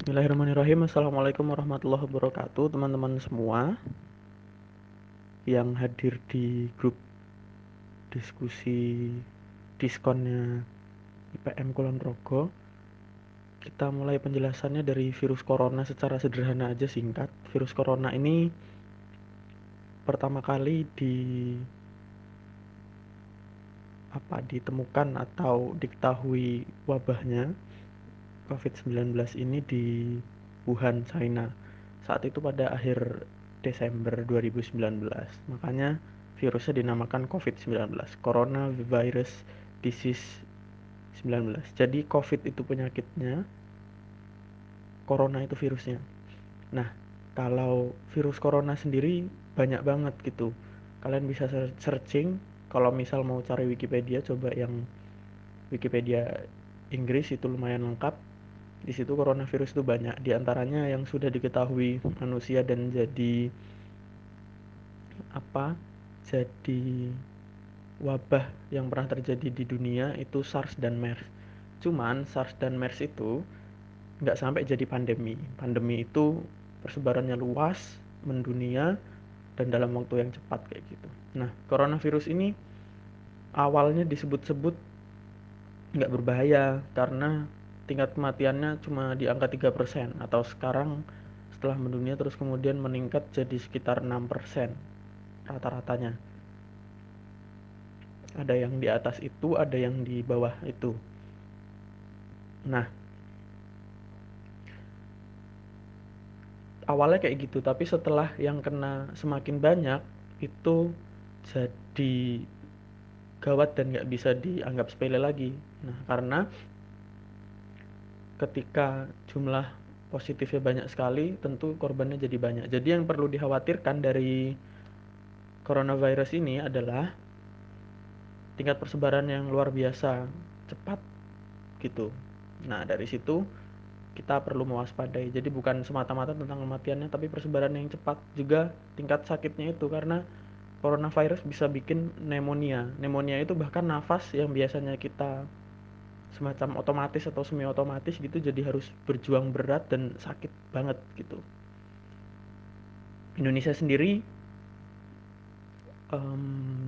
Bismillahirrahmanirrahim. Assalamualaikum warahmatullahi wabarakatuh Teman-teman semua Yang hadir di grup Diskusi Diskonnya IPM Kulon Progo. Kita mulai penjelasannya dari virus corona secara sederhana aja singkat. Virus corona ini Pertama kali di apa ditemukan atau diketahui wabahnya COVID-19 ini di Wuhan, China. Saat itu pada akhir Desember 2019. Makanya virusnya dinamakan COVID-19, Coronavirus Disease 19. Jadi COVID itu penyakitnya, Corona itu virusnya. Nah, kalau virus corona sendiri banyak banget gitu. Kalian bisa searching, kalau misal mau cari Wikipedia, coba yang Wikipedia Inggris itu lumayan lengkap di situ coronavirus itu banyak. Di antaranya yang sudah diketahui manusia dan jadi apa jadi wabah yang pernah terjadi di dunia itu SARS dan MERS. Cuman SARS dan MERS itu nggak sampai jadi pandemi. Pandemi itu persebarannya luas mendunia dan dalam waktu yang cepat kayak gitu. Nah coronavirus ini awalnya disebut-sebut nggak berbahaya karena tingkat kematiannya cuma di angka 3% atau sekarang setelah mendunia terus kemudian meningkat jadi sekitar 6% rata-ratanya. Ada yang di atas itu, ada yang di bawah itu. Nah, awalnya kayak gitu, tapi setelah yang kena semakin banyak itu jadi gawat dan nggak bisa dianggap sepele lagi. Nah, karena ketika jumlah positifnya banyak sekali, tentu korbannya jadi banyak. Jadi yang perlu dikhawatirkan dari coronavirus ini adalah tingkat persebaran yang luar biasa cepat gitu. Nah, dari situ kita perlu mewaspadai. Jadi bukan semata-mata tentang kematiannya, tapi persebaran yang cepat juga tingkat sakitnya itu karena coronavirus bisa bikin pneumonia. Pneumonia itu bahkan nafas yang biasanya kita semacam otomatis atau semi otomatis gitu jadi harus berjuang berat dan sakit banget gitu. Indonesia sendiri um,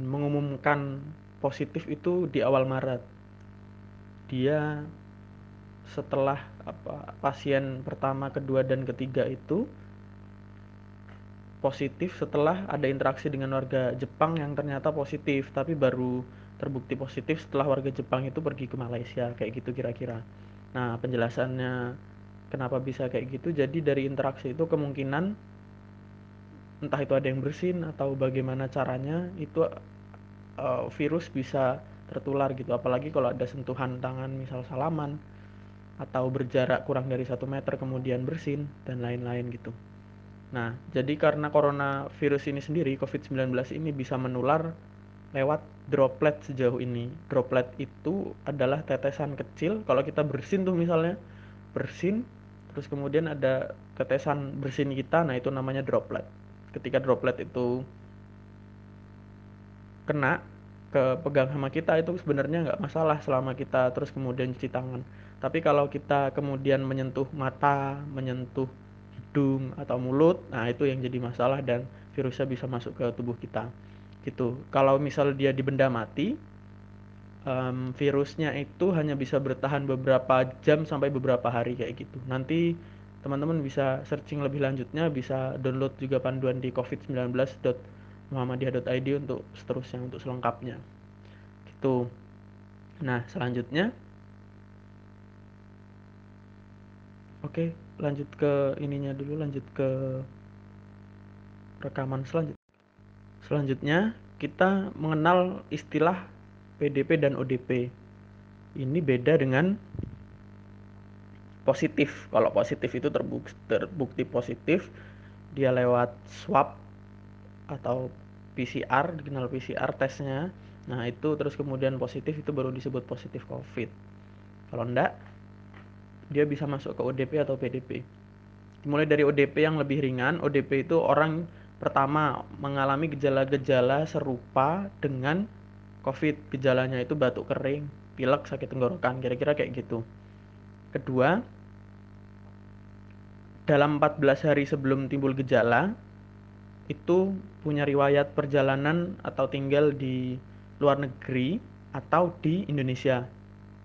mengumumkan positif itu di awal Maret. Dia setelah apa pasien pertama kedua dan ketiga itu positif setelah ada interaksi dengan warga Jepang yang ternyata positif tapi baru terbukti positif setelah warga Jepang itu pergi ke Malaysia kayak gitu kira-kira. Nah, penjelasannya kenapa bisa kayak gitu jadi dari interaksi itu kemungkinan entah itu ada yang bersin atau bagaimana caranya itu uh, virus bisa tertular gitu apalagi kalau ada sentuhan tangan misal salaman atau berjarak kurang dari satu meter kemudian bersin dan lain-lain gitu. Nah, jadi karena coronavirus ini sendiri, COVID-19 ini bisa menular lewat droplet sejauh ini. Droplet itu adalah tetesan kecil. Kalau kita bersin tuh misalnya bersin, terus kemudian ada tetesan bersin kita, nah itu namanya droplet. Ketika droplet itu kena ke pegang sama kita itu sebenarnya nggak masalah selama kita terus kemudian cuci tangan. Tapi kalau kita kemudian menyentuh mata, menyentuh hidung atau mulut, nah itu yang jadi masalah dan virusnya bisa masuk ke tubuh kita gitu. Kalau misal dia di benda mati um, virusnya itu hanya bisa bertahan beberapa jam sampai beberapa hari kayak gitu. Nanti teman-teman bisa searching lebih lanjutnya bisa download juga panduan di covid19.muhammadiyah.id untuk seterusnya untuk selengkapnya. Gitu. Nah selanjutnya. Oke lanjut ke ininya dulu lanjut ke rekaman selanjutnya Selanjutnya, kita mengenal istilah PDP dan ODP. Ini beda dengan positif. Kalau positif itu terbukti, positif, dia lewat swab atau PCR, dikenal PCR tesnya. Nah, itu terus kemudian positif itu baru disebut positif COVID. Kalau enggak, dia bisa masuk ke ODP atau PDP. Mulai dari ODP yang lebih ringan, ODP itu orang Pertama, mengalami gejala-gejala serupa dengan COVID. Gejalanya itu batuk kering, pilek, sakit tenggorokan, kira-kira kayak gitu. Kedua, dalam 14 hari sebelum timbul gejala itu punya riwayat perjalanan atau tinggal di luar negeri atau di Indonesia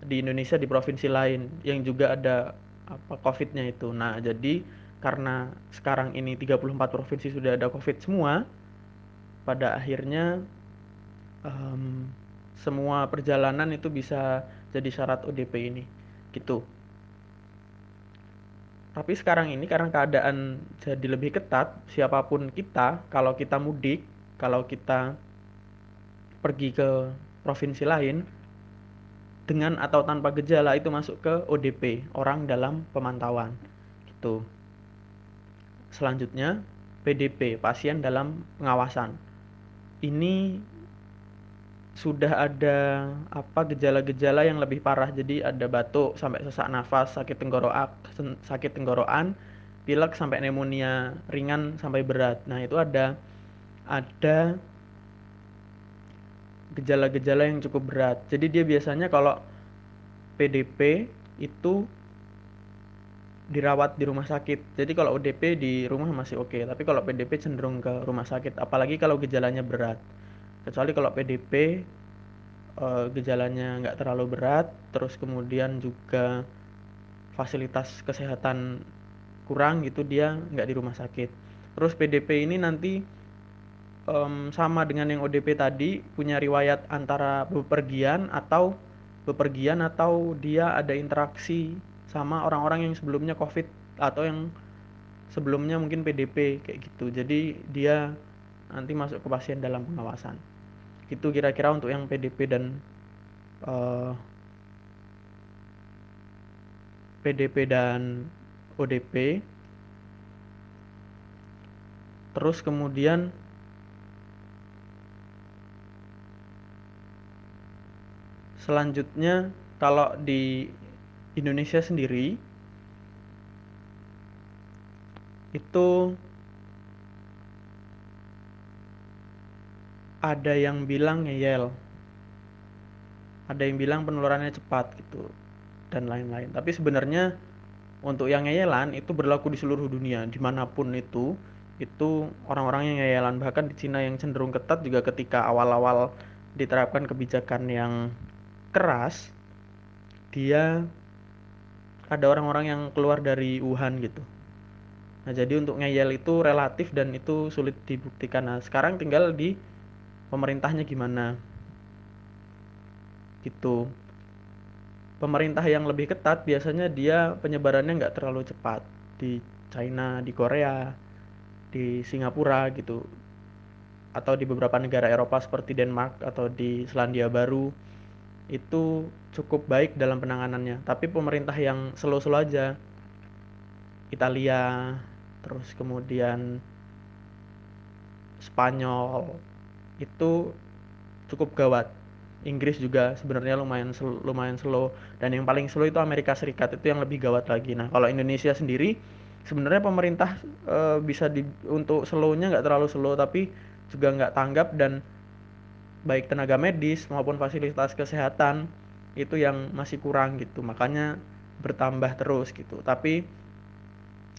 di Indonesia di provinsi lain yang juga ada apa COVID-nya itu. Nah, jadi karena sekarang ini 34 provinsi sudah ada COVID semua, pada akhirnya um, semua perjalanan itu bisa jadi syarat ODP ini, gitu. Tapi sekarang ini karena keadaan jadi lebih ketat, siapa pun kita, kalau kita mudik, kalau kita pergi ke provinsi lain, dengan atau tanpa gejala itu masuk ke ODP, orang dalam pemantauan. Gitu. Selanjutnya, PDP, pasien dalam pengawasan. Ini sudah ada apa gejala-gejala yang lebih parah. Jadi ada batuk sampai sesak nafas, sakit tenggorokan, sakit tenggorokan, pilek sampai pneumonia ringan sampai berat. Nah, itu ada ada gejala-gejala yang cukup berat. Jadi dia biasanya kalau PDP itu dirawat di rumah sakit. Jadi kalau ODP di rumah masih oke, okay. tapi kalau PDP cenderung ke rumah sakit. Apalagi kalau gejalanya berat. Kecuali kalau PDP eh, gejalanya nggak terlalu berat, terus kemudian juga fasilitas kesehatan kurang gitu dia nggak di rumah sakit. Terus PDP ini nanti sama dengan yang ODP tadi punya riwayat antara bepergian atau bepergian atau dia ada interaksi sama orang-orang yang sebelumnya COVID atau yang sebelumnya mungkin PDP kayak gitu. Jadi dia nanti masuk ke pasien dalam pengawasan. Itu kira-kira untuk yang PDP dan uh, eh, PDP dan ODP. Terus kemudian selanjutnya kalau di Indonesia sendiri itu ada yang bilang ngeyel. Ada yang bilang penularannya cepat gitu dan lain-lain. Tapi sebenarnya untuk yang ngeyelan itu berlaku di seluruh dunia. Di mana pun itu itu orang-orang yang ngeyelan bahkan di Cina yang cenderung ketat juga ketika awal-awal diterapkan kebijakan yang keras dia ada orang-orang yang keluar dari Wuhan gitu. Nah, jadi untuk ngeyel itu relatif dan itu sulit dibuktikan. Nah, sekarang tinggal di pemerintahnya gimana. Gitu. Pemerintah yang lebih ketat biasanya dia penyebarannya nggak terlalu cepat di China, di Korea, di Singapura gitu. Atau di beberapa negara Eropa seperti Denmark atau di Selandia Baru itu cukup baik dalam penanganannya. Tapi pemerintah yang slow-slow aja. Italia terus kemudian Spanyol itu cukup gawat. Inggris juga sebenarnya lumayan slow, lumayan slow. Dan yang paling slow itu Amerika Serikat itu yang lebih gawat lagi. Nah kalau Indonesia sendiri sebenarnya pemerintah e, bisa di untuk slownya nggak terlalu slow tapi juga nggak tanggap. Dan baik tenaga medis maupun fasilitas kesehatan itu yang masih kurang gitu makanya bertambah terus gitu tapi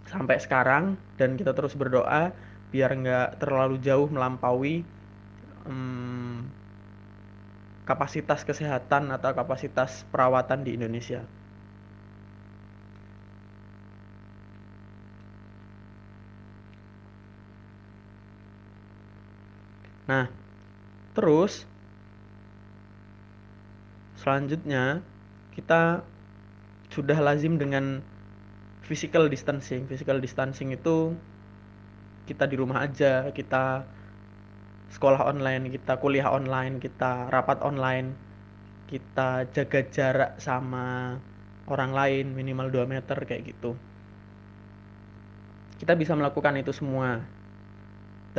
sampai sekarang dan kita terus berdoa biar nggak terlalu jauh melampaui hmm, kapasitas kesehatan atau kapasitas perawatan di Indonesia. Nah, Terus selanjutnya kita sudah lazim dengan physical distancing. Physical distancing itu kita di rumah aja, kita sekolah online, kita kuliah online, kita rapat online, kita jaga jarak sama orang lain minimal 2 meter kayak gitu. Kita bisa melakukan itu semua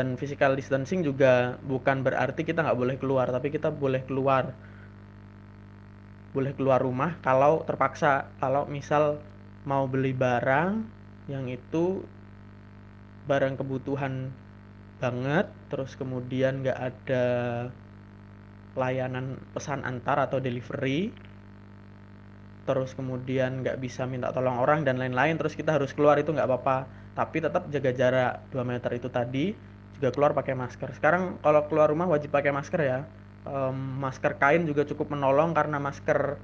dan physical distancing juga bukan berarti kita nggak boleh keluar tapi kita boleh keluar. Boleh keluar rumah kalau terpaksa. Kalau misal mau beli barang yang itu barang kebutuhan banget terus kemudian nggak ada layanan pesan antar atau delivery terus kemudian nggak bisa minta tolong orang dan lain-lain terus kita harus keluar itu nggak apa-apa. Tapi tetap jaga jarak 2 meter itu tadi juga keluar pakai masker. Sekarang kalau keluar rumah wajib pakai masker ya. Um, masker kain juga cukup menolong karena masker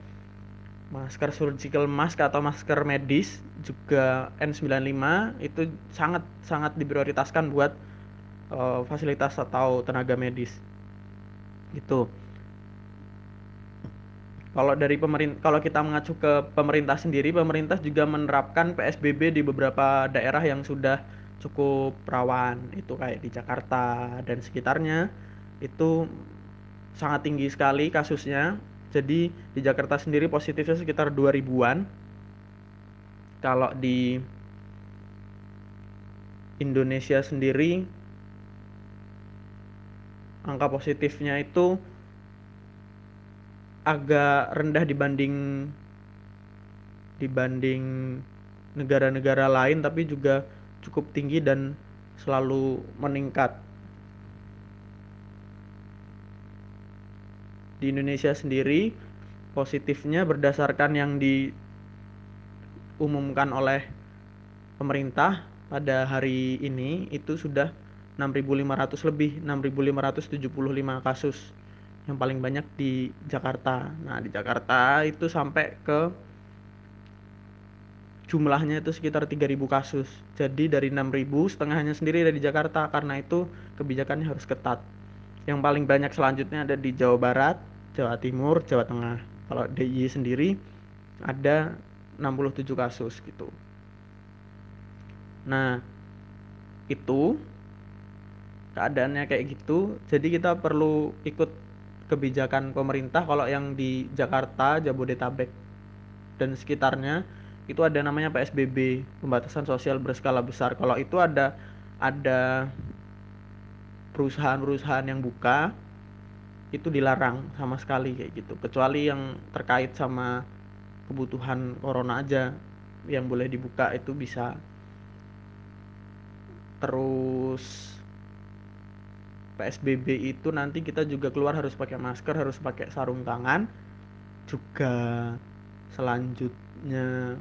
masker surgical mask atau masker medis juga N95 itu sangat sangat diprioritaskan buat uh, fasilitas atau tenaga medis. Gitu. Kalau dari pemerintah kalau kita mengacu ke pemerintah sendiri pemerintah juga menerapkan PSBB di beberapa daerah yang sudah cukup rawan itu kayak di Jakarta dan sekitarnya itu sangat tinggi sekali kasusnya jadi di Jakarta sendiri positifnya sekitar 2000-an. Kalau di Indonesia sendiri angka positifnya itu agak rendah dibanding dibanding negara-negara lain tapi juga cukup tinggi dan selalu meningkat di Indonesia sendiri positifnya berdasarkan yang diumumkan oleh pemerintah pada hari ini itu sudah 6.500 lebih 6.575 kasus yang paling banyak di Jakarta. Nah, di Jakarta itu sampai ke jumlahnya itu sekitar 3.000 kasus. Jadi dari 6.000 setengahnya sendiri ada di Jakarta karena itu kebijakannya harus ketat. Yang paling banyak selanjutnya ada di Jawa Barat, Jawa Timur, Jawa Tengah. Kalau DIY sendiri ada 67 kasus gitu. Nah, itu keadaannya kayak gitu. Jadi kita perlu ikut kebijakan pemerintah kalau yang di Jakarta, Jabodetabek dan sekitarnya itu ada namanya PSBB, pembatasan sosial berskala besar. Kalau itu ada ada perusahaan-perusahaan yang buka itu dilarang sama sekali kayak gitu. Kecuali yang terkait sama kebutuhan corona aja yang boleh dibuka itu bisa. Terus PSBB itu nanti kita juga keluar harus pakai masker harus pakai sarung tangan. Juga selanjutnya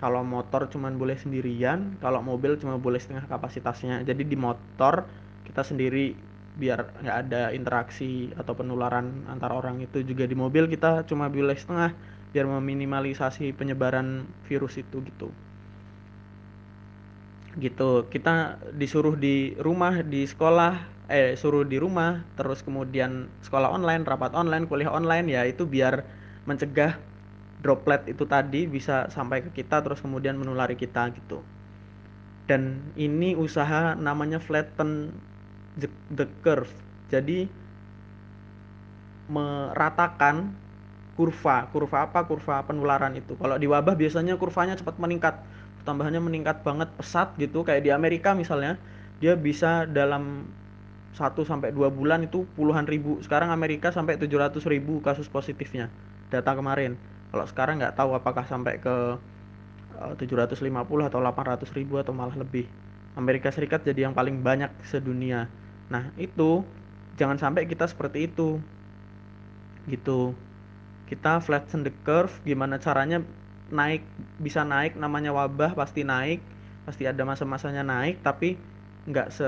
kalau motor cuman boleh sendirian kalau mobil cuma boleh setengah kapasitasnya. Jadi di motor kita sendiri biar nggak ada interaksi atau penularan antar orang itu. Juga di mobil kita cuma boleh setengah biar meminimalisasi penyebaran virus itu gitu. Gitu. Kita disuruh di rumah di sekolah eh suruh di rumah terus kemudian sekolah online rapat online kuliah online ya itu biar mencegah droplet itu tadi bisa sampai ke kita terus kemudian menulari kita gitu. Dan ini usaha namanya flatten the, curve. Jadi meratakan kurva. Kurva apa? Kurva penularan itu. Kalau di wabah biasanya kurvanya cepat meningkat. Tambahannya meningkat banget pesat gitu. Kayak di Amerika misalnya dia bisa dalam 1 sampai 2 bulan itu puluhan ribu. Sekarang Amerika sampai 700 ribu kasus positifnya data kemarin kalau sekarang nggak tahu apakah sampai ke 750 eh, atau 800 ribu atau malah lebih. Amerika Serikat jadi yang paling banyak sedunia. Nah itu jangan sampai kita seperti itu. Gitu. Kita flatten the curve gimana caranya naik bisa naik namanya wabah pasti naik pasti ada masa-masanya naik tapi nggak se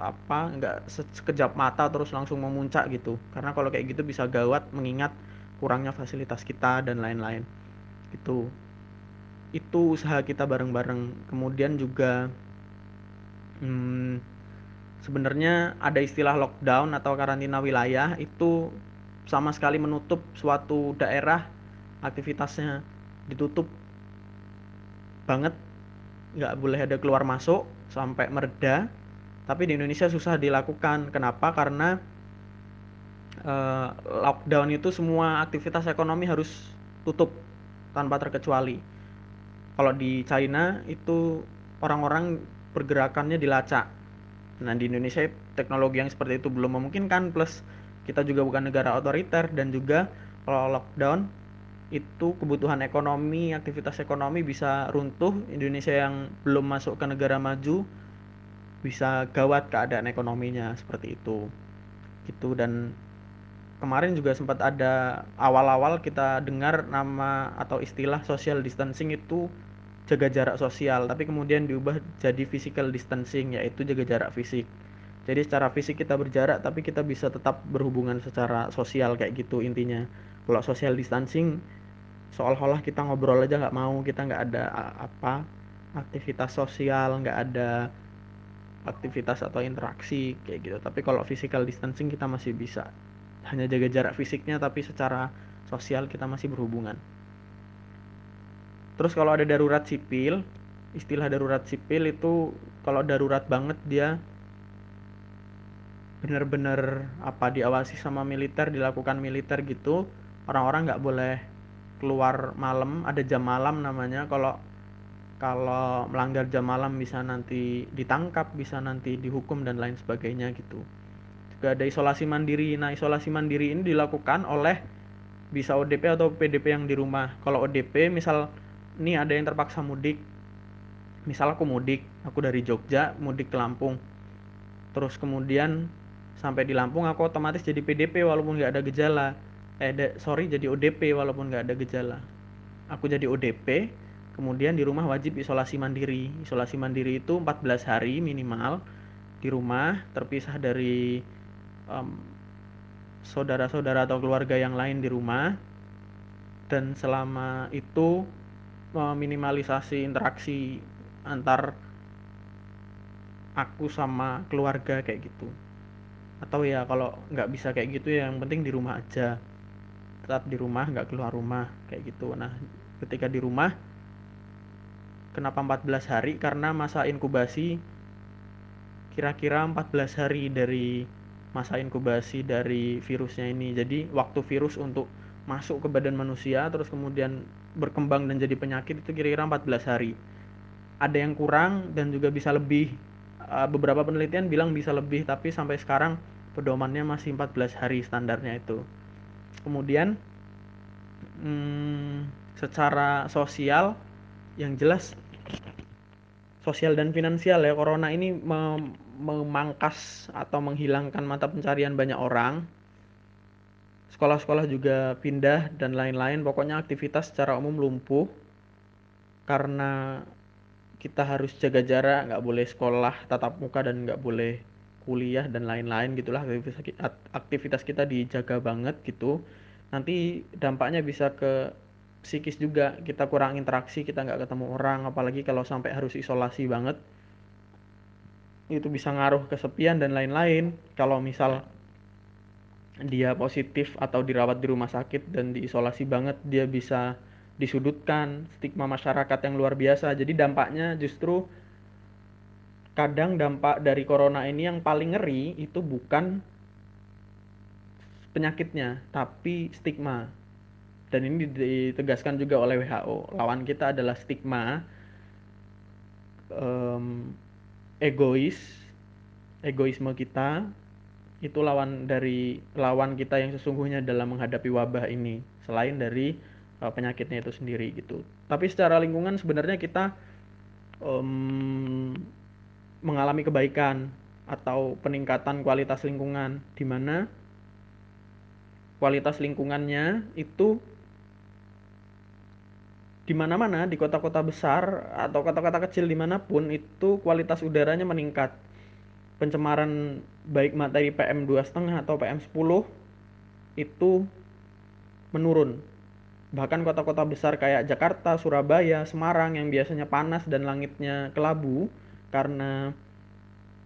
apa nggak sekejap mata terus langsung memuncak gitu. Karena kalau kayak gitu bisa gawat mengingat kurangnya fasilitas kita dan lain-lain. Itu itu usaha kita bareng-bareng. Kemudian juga hmm, sebenarnya ada istilah lockdown atau karantina wilayah itu sama sekali menutup suatu daerah aktivitasnya ditutup banget. Nggak boleh ada keluar masuk sampai mereda. Tapi di Indonesia susah dilakukan. Kenapa? Karena uh, lockdown itu semua aktivitas ekonomi harus tutup tanpa terkecuali. Kalau di China itu orang-orang pergerakannya dilacak. Nah di Indonesia teknologi yang seperti itu belum memungkinkan plus kita juga bukan negara otoriter dan juga kalau lockdown itu kebutuhan ekonomi, aktivitas ekonomi bisa runtuh. Indonesia yang belum masuk ke negara maju bisa gawat keadaan ekonominya seperti itu. Gitu dan kemarin juga sempat ada awal-awal kita dengar nama atau istilah social distancing itu jaga jarak sosial tapi kemudian diubah jadi physical distancing yaitu jaga jarak fisik. Jadi secara fisik kita berjarak tapi kita bisa tetap berhubungan secara sosial kayak gitu intinya. Kalau social distancing seolah-olah kita ngobrol aja nggak mau kita nggak ada apa aktivitas sosial nggak ada aktivitas atau interaksi kayak gitu. Tapi kalau physical distancing kita masih bisa hanya jaga jarak fisiknya tapi secara sosial kita masih berhubungan. Terus kalau ada darurat sipil istilah darurat sipil itu kalau darurat banget dia benar-benar apa diawasi sama militer dilakukan militer gitu orang-orang nggak boleh keluar malam. Ada jam malam namanya kalau kalau melanggar jam malam bisa nanti ditangkap bisa nanti dihukum dan lain sebagainya gitu juga ada isolasi mandiri. Nah isolasi mandiri ini dilakukan oleh bisa ODP atau PDP yang di rumah. Kalau ODP misal nih ada yang terpaksa mudik. Misal aku mudik aku dari Jogja mudik ke Lampung. Terus kemudian sampai di Lampung aku otomatis jadi PDP walaupun nggak ada gejala. Eh de, sorry jadi ODP walaupun nggak ada gejala. Aku jadi ODP kemudian di rumah wajib isolasi mandiri. Isolasi mandiri itu 14 hari minimal di rumah terpisah dari um, saudara-saudara atau keluarga yang lain di rumah dan selama itu meminimalisasi interaksi antar aku sama keluarga kayak gitu. Atau ya kalau nggak bisa kayak gitu ya yang penting di rumah aja. Tetap di rumah nggak keluar rumah kayak gitu. Nah ketika di rumah kenapa 14 hari? Karena masa inkubasi kira-kira 14 hari dari masa inkubasi dari virusnya ini jadi waktu virus untuk masuk ke badan manusia terus kemudian berkembang dan jadi penyakit itu kira-kira 14 hari. Ada yang kurang dan juga bisa lebih. Beberapa penelitian bilang bisa lebih tapi sampai sekarang pedomannya masih 14 hari standarnya itu. Kemudian hmm, secara sosial yang jelas sosial dan finansial ya corona ini memangkas atau menghilangkan mata pencarian banyak orang. Sekolah-sekolah juga pindah dan lain-lain. Pokoknya aktivitas secara umum lumpuh. Karena kita harus jaga jarak nggak boleh sekolah tatap muka dan nggak boleh kuliah dan lain-lain gitulah. Aktivitas kita dijaga banget gitu. Nanti dampaknya bisa ke psikis juga. Kita kurang interaksi kita nggak ketemu orang. Apalagi kalau sampai harus isolasi banget itu bisa ngaruh kesepian dan lain-lain. Kalau misal dia positif atau dirawat di rumah sakit dan diisolasi banget dia bisa disudutkan stigma masyarakat yang luar biasa. Jadi dampaknya justru kadang dampak dari corona ini yang paling ngeri itu bukan penyakitnya tapi stigma. Dan ini ditegaskan juga oleh WHO lawan kita adalah stigma um, egois egoisme kita itu lawan dari lawan kita yang sesungguhnya dalam menghadapi wabah ini selain dari uh, penyakitnya itu sendiri gitu. Tapi secara lingkungan sebenarnya kita um, mengalami kebaikan atau peningkatan kualitas lingkungan di mana kualitas lingkungannya itu di mana-mana di kota-kota besar atau kota-kota kecil di mana pun itu kualitas udaranya meningkat pencemaran baik materi PM 2,5 atau PM 10 itu menurun. Bahkan kota-kota besar kayak Jakarta, Surabaya, Semarang yang biasanya panas dan langitnya kelabu karena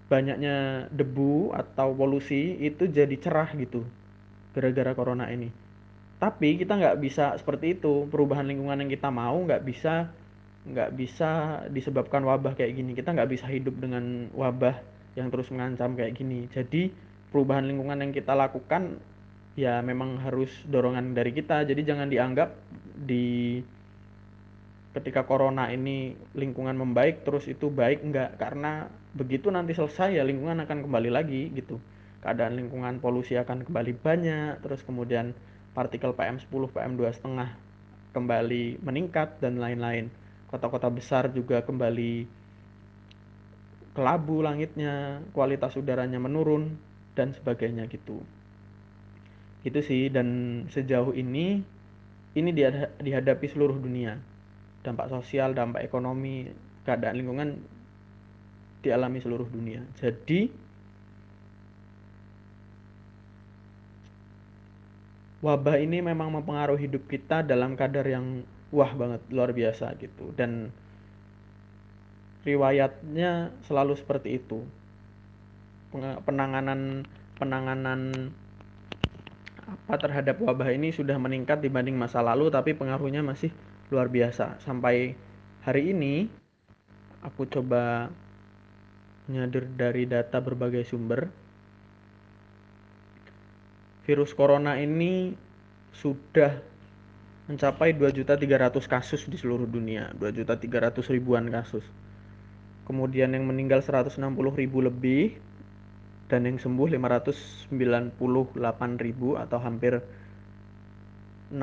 banyaknya debu atau polusi itu jadi cerah gitu gara-gara corona ini. Tapi kita nggak bisa seperti itu. Perubahan lingkungan yang kita mau nggak bisa nggak bisa disebabkan wabah kayak gini. Kita nggak bisa hidup dengan wabah yang terus mengancam kayak gini. Jadi perubahan lingkungan yang kita lakukan ya memang harus dorongan dari kita. Jadi jangan dianggap di ketika corona ini lingkungan membaik terus itu baik enggak karena begitu nanti selesai ya lingkungan akan kembali lagi gitu. Keadaan lingkungan polusi akan kembali banyak terus kemudian partikel PM10, PM2,5 kembali meningkat dan lain-lain. Kota-kota besar juga kembali kelabu langitnya, kualitas udaranya menurun dan sebagainya gitu. Itu sih dan sejauh ini ini dihadapi seluruh dunia. dampak sosial dampak ekonomi keadaan lingkungan dialami seluruh dunia jadi wabah ini memang mempengaruhi hidup kita dalam kadar yang wah banget luar biasa gitu. Dan riwayatnya selalu seperti itu. Penanganan penanganan apa terhadap wabah ini sudah meningkat dibanding masa lalu tapi pengaruhnya masih luar biasa. Sampai hari ini aku coba nyader dari data berbagai sumber virus corona ini sudah mencapai 2.300 kasus di seluruh dunia. 2.300 ribuan kasus. Kemudian yang meninggal 160 ribu lebih dan yang sembuh 598 ribu atau hampir 60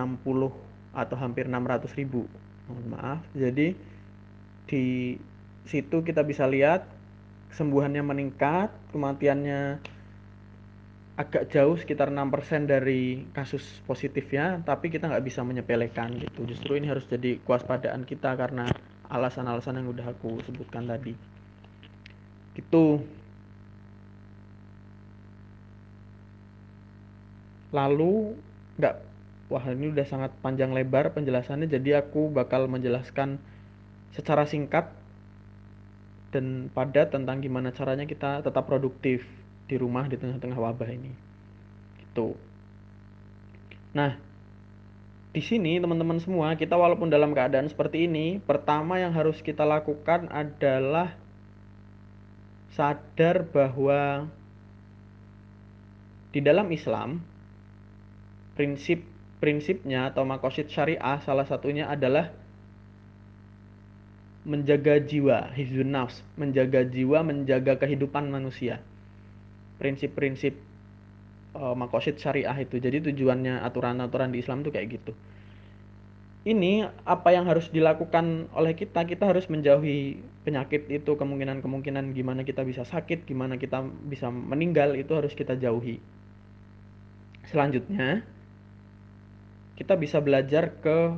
atau hampir 600 ribu. Mohon maaf. Jadi di situ kita bisa lihat kesembuhannya meningkat kematiannya agak jauh sekitar 6% dari kasus positifnya tapi kita nggak bisa menyepelekan gitu. Justru ini harus jadi kewaspadaan kita karena alasan-alasan yang udah aku sebutkan tadi. Gitu. Lalu nggak wah ini udah sangat panjang lebar penjelasannya jadi aku bakal menjelaskan secara singkat dan padat tentang gimana caranya kita tetap produktif di rumah di tengah-tengah wabah ini. Gitu. Nah di sini teman-teman semua kita walaupun dalam keadaan seperti ini pertama yang harus kita lakukan adalah sadar bahwa di dalam Islam prinsip prinsipnya atau makosid syariah salah satunya adalah menjaga jiwa hizun nafs menjaga jiwa menjaga kehidupan manusia prinsip-prinsip uh, makosid syariah itu. Jadi tujuannya aturan-aturan di Islam tuh kayak gitu. Ini apa yang harus dilakukan oleh kita? Kita harus menjauhi penyakit itu, kemungkinan-kemungkinan gimana kita bisa sakit, gimana kita bisa meninggal itu harus kita jauhi. Selanjutnya, kita bisa belajar ke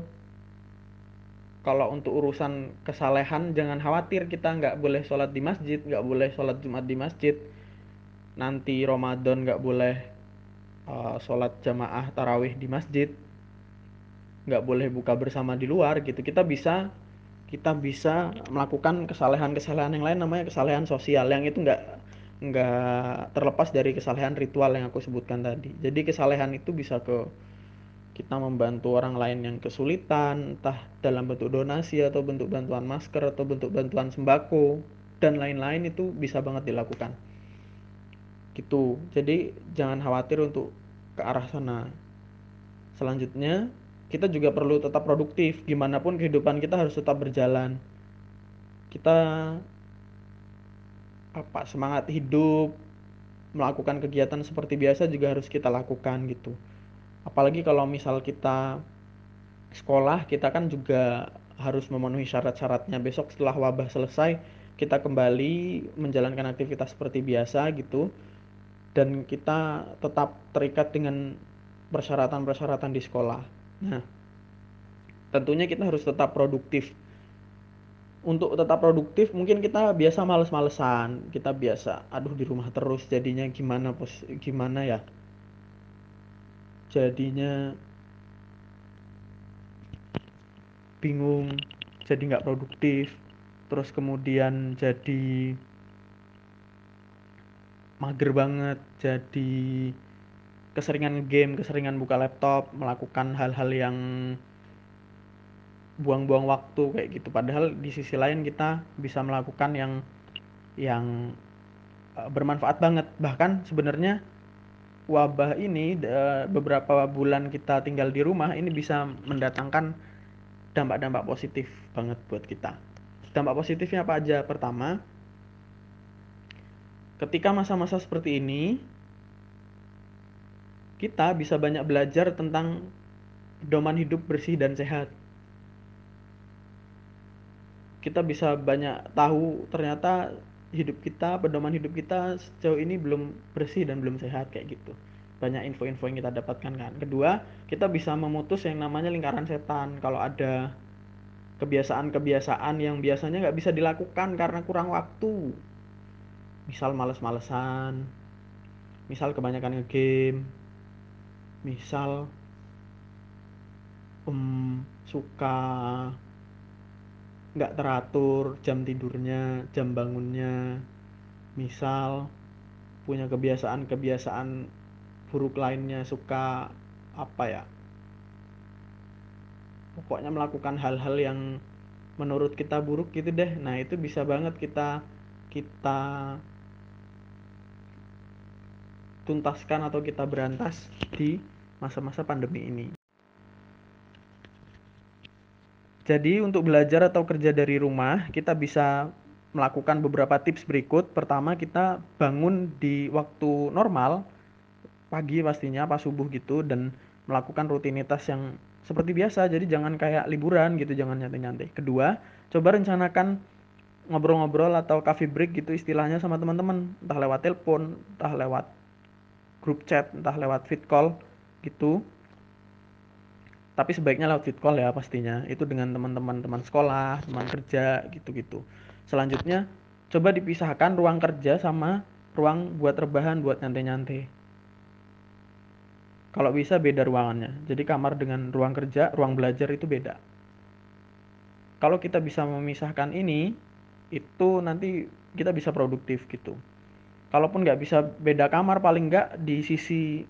kalau untuk urusan kesalehan jangan khawatir kita nggak boleh sholat di masjid, nggak boleh sholat jumat di masjid. Nanti Ramadan nggak boleh uh, sholat jamaah tarawih di masjid nggak boleh buka bersama di luar gitu. Kita bisa kita bisa melakukan kesalahan-kesalahan yang lain namanya kesalahan sosial yang itu nggak nggak terlepas dari kesalahan ritual yang aku sebutkan tadi. Jadi kesalahan itu bisa ke kita membantu orang lain yang kesulitan entah dalam bentuk donasi atau bentuk bantuan masker atau bentuk bantuan sembako dan lain-lain itu bisa banget dilakukan gitu. Jadi jangan khawatir untuk ke arah sana. Selanjutnya kita juga perlu tetap produktif. Gimana pun kehidupan kita harus tetap berjalan. Kita apa semangat hidup melakukan kegiatan seperti biasa juga harus kita lakukan gitu. Apalagi kalau misal kita sekolah kita kan juga harus memenuhi syarat-syaratnya. Besok setelah wabah selesai kita kembali menjalankan aktivitas seperti biasa gitu dan kita tetap terikat dengan persyaratan-persyaratan di sekolah. Nah, tentunya kita harus tetap produktif. Untuk tetap produktif, mungkin kita biasa males-malesan, kita biasa, aduh di rumah terus, jadinya gimana pos, gimana ya? Jadinya bingung, jadi nggak produktif, terus kemudian jadi mager banget jadi keseringan game keseringan buka laptop melakukan hal-hal yang buang-buang waktu kayak gitu. Padahal di sisi lain kita bisa melakukan yang yang uh, bermanfaat banget. Bahkan sebenarnya wabah ini uh, beberapa bulan kita tinggal di rumah ini bisa mendatangkan dampak-dampak positif banget buat kita. Dampak positifnya apa aja? Pertama ketika masa-masa seperti ini kita bisa banyak belajar tentang pedoman hidup bersih dan sehat. Kita bisa banyak tahu ternyata hidup kita, pedoman hidup kita sejauh ini belum bersih dan belum sehat kayak gitu. Banyak info-info yang kita dapatkan kan. Kedua, kita bisa memutus yang namanya lingkaran setan. Kalau ada kebiasaan-kebiasaan yang biasanya nggak bisa dilakukan karena kurang waktu misal males-malesan. Misal kebanyakan ngegame. Misal um, suka nggak teratur jam tidurnya jam bangunnya. Misal punya kebiasaan-kebiasaan buruk lainnya suka apa ya? Pokoknya melakukan hal-hal yang menurut kita buruk gitu deh. Nah itu bisa banget kita kita tuntaskan atau kita berantas di masa-masa pandemi ini. Jadi untuk belajar atau kerja dari rumah kita bisa melakukan beberapa tips berikut. Pertama kita bangun di waktu normal pagi pastinya pas subuh gitu dan melakukan rutinitas yang seperti biasa. Jadi jangan kayak liburan gitu jangan nyantai-nyantai. Kedua coba rencanakan ngobrol-ngobrol atau coffee break gitu istilahnya sama teman-teman. Entah lewat telepon entah lewat grup chat entah lewat fit call gitu tapi sebaiknya lewat fit call ya pastinya itu dengan teman-teman teman sekolah teman kerja gitu-gitu selanjutnya coba dipisahkan ruang kerja sama ruang buat rebahan buat nyantai-nyantai kalau bisa beda ruangannya. Jadi kamar dengan ruang kerja, ruang belajar itu beda. Kalau kita bisa memisahkan ini, itu nanti kita bisa produktif gitu. Kalaupun nggak bisa beda kamar, paling nggak di sisi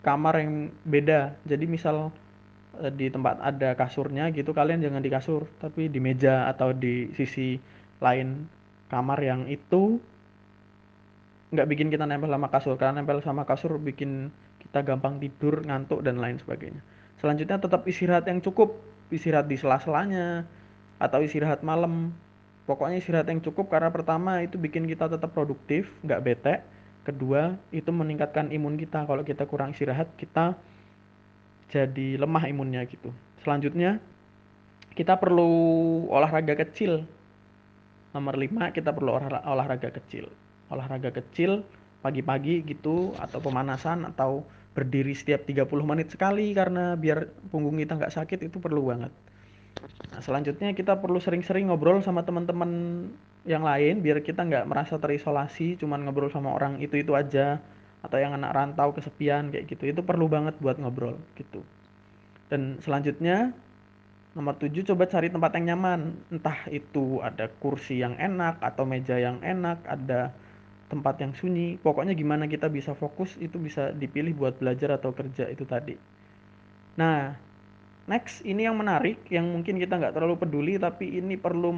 kamar yang beda. Jadi misal eh, di tempat ada kasurnya gitu, kalian jangan di kasur, tapi di meja atau di sisi lain kamar yang itu nggak bikin kita nempel sama kasur. Karena nempel sama kasur bikin kita gampang tidur, ngantuk dan lain sebagainya. Selanjutnya tetap istirahat yang cukup, istirahat di sela-selanya atau istirahat malam. Pokoknya istirahat yang cukup karena pertama itu bikin kita tetap produktif, nggak bete. Kedua, itu meningkatkan imun kita. Kalau kita kurang istirahat, kita jadi lemah imunnya gitu. Selanjutnya, kita perlu olahraga kecil. Nomor 5, kita perlu olahraga kecil. Olahraga kecil pagi-pagi gitu atau pemanasan atau berdiri setiap 30 menit sekali karena biar punggung kita nggak sakit itu perlu banget. Nah, selanjutnya kita perlu sering-sering ngobrol sama teman-teman yang lain biar kita nggak merasa terisolasi cuman ngobrol sama orang itu-itu aja atau yang anak rantau kesepian kayak gitu. Itu perlu banget buat ngobrol gitu. Dan selanjutnya nomor 7 coba cari tempat yang nyaman. Entah itu ada kursi yang enak atau meja yang enak ada tempat yang sunyi. Pokoknya gimana kita bisa fokus itu bisa dipilih buat belajar atau kerja itu tadi. Nah next ini yang menarik yang mungkin kita nggak terlalu peduli tapi ini perlu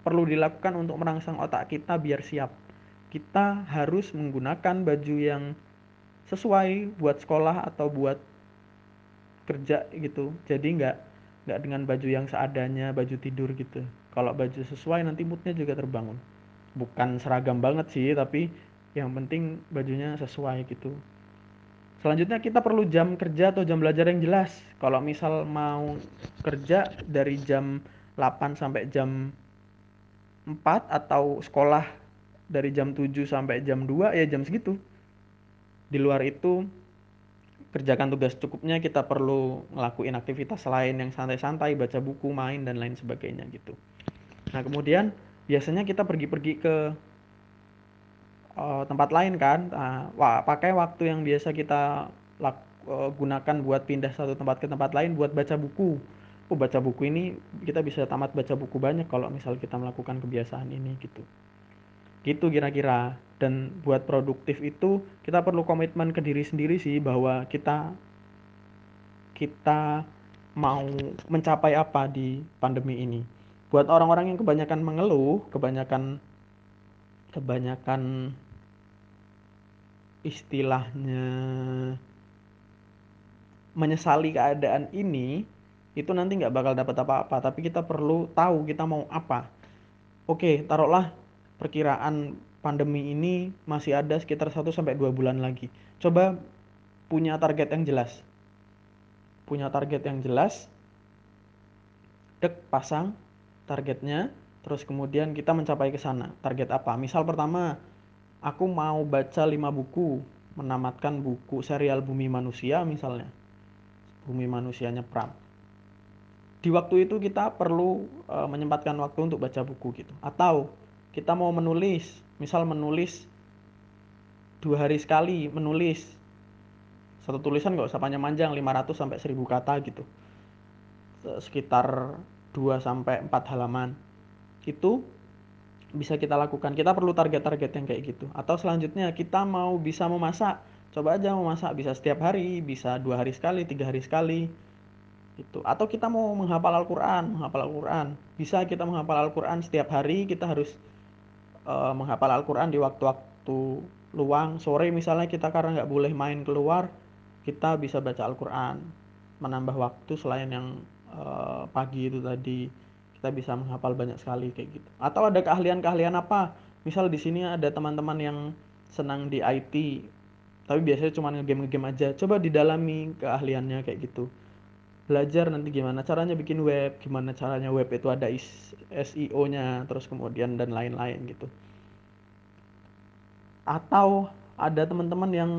perlu dilakukan untuk merangsang otak kita biar siap. Kita harus menggunakan baju yang sesuai buat sekolah atau buat kerja gitu. Jadi nggak nggak dengan baju yang seadanya baju tidur gitu. Kalau baju sesuai nanti moodnya juga terbangun. Bukan seragam banget sih tapi yang penting bajunya sesuai gitu selanjutnya kita perlu jam kerja atau jam belajar yang jelas. Kalau misal mau kerja dari jam 8 sampai jam 4 atau sekolah dari jam 7 sampai jam 2 ya jam segitu. Di luar itu kerjakan tugas cukupnya kita perlu ngelakuin aktivitas lain yang santai-santai baca buku main dan lain sebagainya gitu. Nah kemudian biasanya kita pergi-pergi ke uh, tempat lain kan. Wah, pakai waktu yang biasa kita lak, uh, gunakan buat pindah satu tempat ke tempat lain buat baca buku. Oh baca buku ini kita bisa tamat baca buku banyak kalau misal kita melakukan kebiasaan ini gitu. Gitu kira-kira. Dan buat produktif itu kita perlu komitmen ke diri sendiri sih bahwa kita kita mau mencapai apa di pandemi ini. Buat orang-orang yang kebanyakan mengeluh, kebanyakan kebanyakan istilahnya menyesali keadaan ini, itu nanti nggak bakal dapat apa-apa. Tapi kita perlu tahu kita mau apa. Oke, taruhlah perkiraan pandemi ini masih ada sekitar 1 sampai 2 bulan lagi. Coba punya target yang jelas. Punya target yang jelas. Dek pasang targetnya, terus kemudian kita mencapai ke sana. Target apa? Misal pertama, aku mau baca 5 buku, menamatkan buku serial Bumi Manusia misalnya. Bumi Manusianya Pram. di waktu itu kita perlu uh, menyempatkan waktu untuk baca buku gitu atau kita mau menulis misal menulis dua hari sekali menulis satu tulisan nggak usah panjang-panjang 500 sampai 1000 kata gitu sekitar 2 sampai 4 halaman itu bisa kita lakukan. Kita perlu target-target yang kayak gitu. Atau selanjutnya kita mau bisa memasak. Coba aja memasak bisa setiap hari bisa dua hari sekali tiga hari sekali. Itu atau kita mau menghafal Al-Quran menghafal Al-Quran. Bisa kita menghafal Al-Quran setiap hari. Kita harus uh, menghafal Al-Quran di waktu-waktu luang. Sore misalnya kita karena nggak boleh main keluar kita bisa baca Al-Quran. Menambah waktu selain yang uh, pagi itu tadi kita bisa menghafal banyak sekali kayak gitu. Atau ada keahlian-keahlian apa? Misal di sini ada teman-teman yang senang di IT tapi biasanya cuma ngegame ngegame aja. Coba didalami keahliannya kayak gitu. Belajar nanti gimana caranya bikin web, gimana caranya web itu ada SEO-nya, terus kemudian dan lain-lain gitu. Atau ada teman-teman yang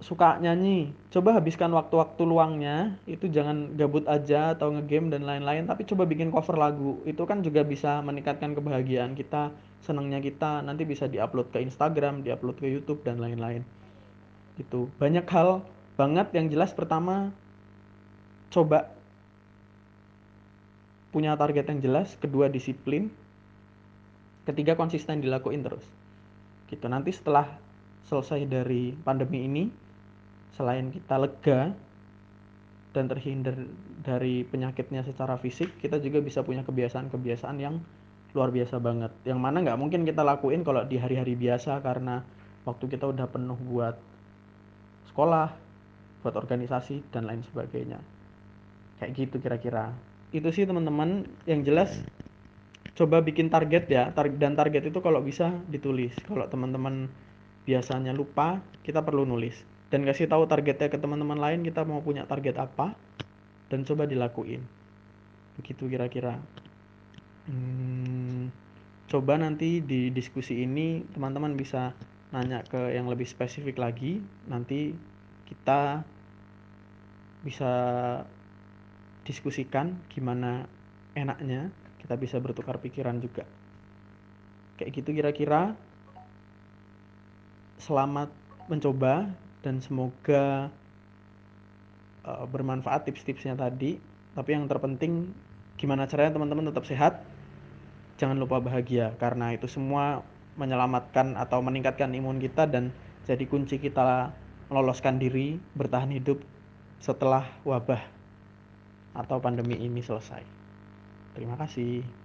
suka nyanyi, coba habiskan waktu-waktu luangnya, itu jangan gabut aja atau ngegame dan lain-lain, tapi coba bikin cover lagu. Itu kan juga bisa meningkatkan kebahagiaan kita, senangnya kita, nanti bisa diupload ke Instagram, diupload ke YouTube dan lain-lain. Itu banyak hal banget yang jelas pertama coba punya target yang jelas, kedua disiplin, ketiga konsisten dilakuin terus. Gitu. Nanti setelah selesai dari pandemi ini, selain kita lega dan terhindar dari penyakitnya secara fisik, kita juga bisa punya kebiasaan-kebiasaan yang luar biasa banget. Yang mana nggak mungkin kita lakuin kalau di hari-hari biasa karena waktu kita udah penuh buat sekolah, buat organisasi dan lain sebagainya. Kayak gitu kira-kira. Itu sih teman-teman. Yang jelas coba bikin target ya. Dan target itu kalau bisa ditulis. Kalau teman-teman biasanya lupa kita perlu nulis dan kasih tahu targetnya ke teman-teman lain kita mau punya target apa dan coba dilakuin. Begitu kira-kira. Hmm, coba nanti di diskusi ini teman-teman bisa nanya ke yang lebih spesifik lagi. Nanti kita bisa diskusikan gimana enaknya kita bisa bertukar pikiran juga. Kayak gitu kira-kira. Selamat mencoba dan semoga uh, bermanfaat tips-tipsnya tadi tapi yang terpenting gimana caranya teman-teman tetap sehat jangan lupa bahagia karena itu semua menyelamatkan atau meningkatkan imun kita dan jadi kunci kita meloloskan diri bertahan hidup setelah wabah atau pandemi ini selesai. Terima kasih.